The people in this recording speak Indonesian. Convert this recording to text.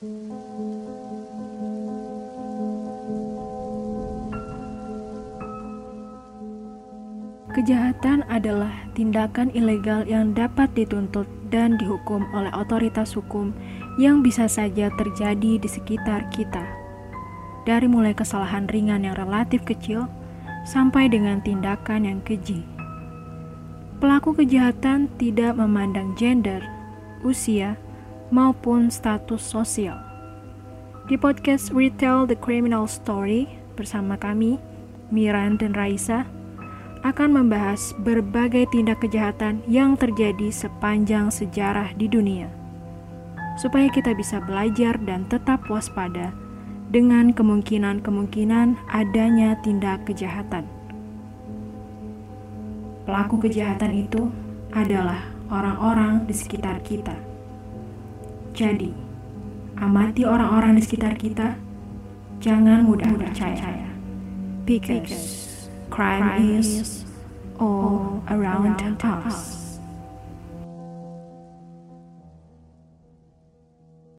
Kejahatan adalah tindakan ilegal yang dapat dituntut dan dihukum oleh otoritas hukum yang bisa saja terjadi di sekitar kita. Dari mulai kesalahan ringan yang relatif kecil sampai dengan tindakan yang keji. Pelaku kejahatan tidak memandang gender, usia, maupun status sosial. Di podcast Retell the Criminal Story bersama kami, Miran dan Raisa, akan membahas berbagai tindak kejahatan yang terjadi sepanjang sejarah di dunia, supaya kita bisa belajar dan tetap waspada dengan kemungkinan-kemungkinan adanya tindak kejahatan. Pelaku kejahatan itu adalah orang-orang di sekitar kita. Jadi, amati orang-orang di sekitar kita, jangan mudah percaya. Because crime is all around us.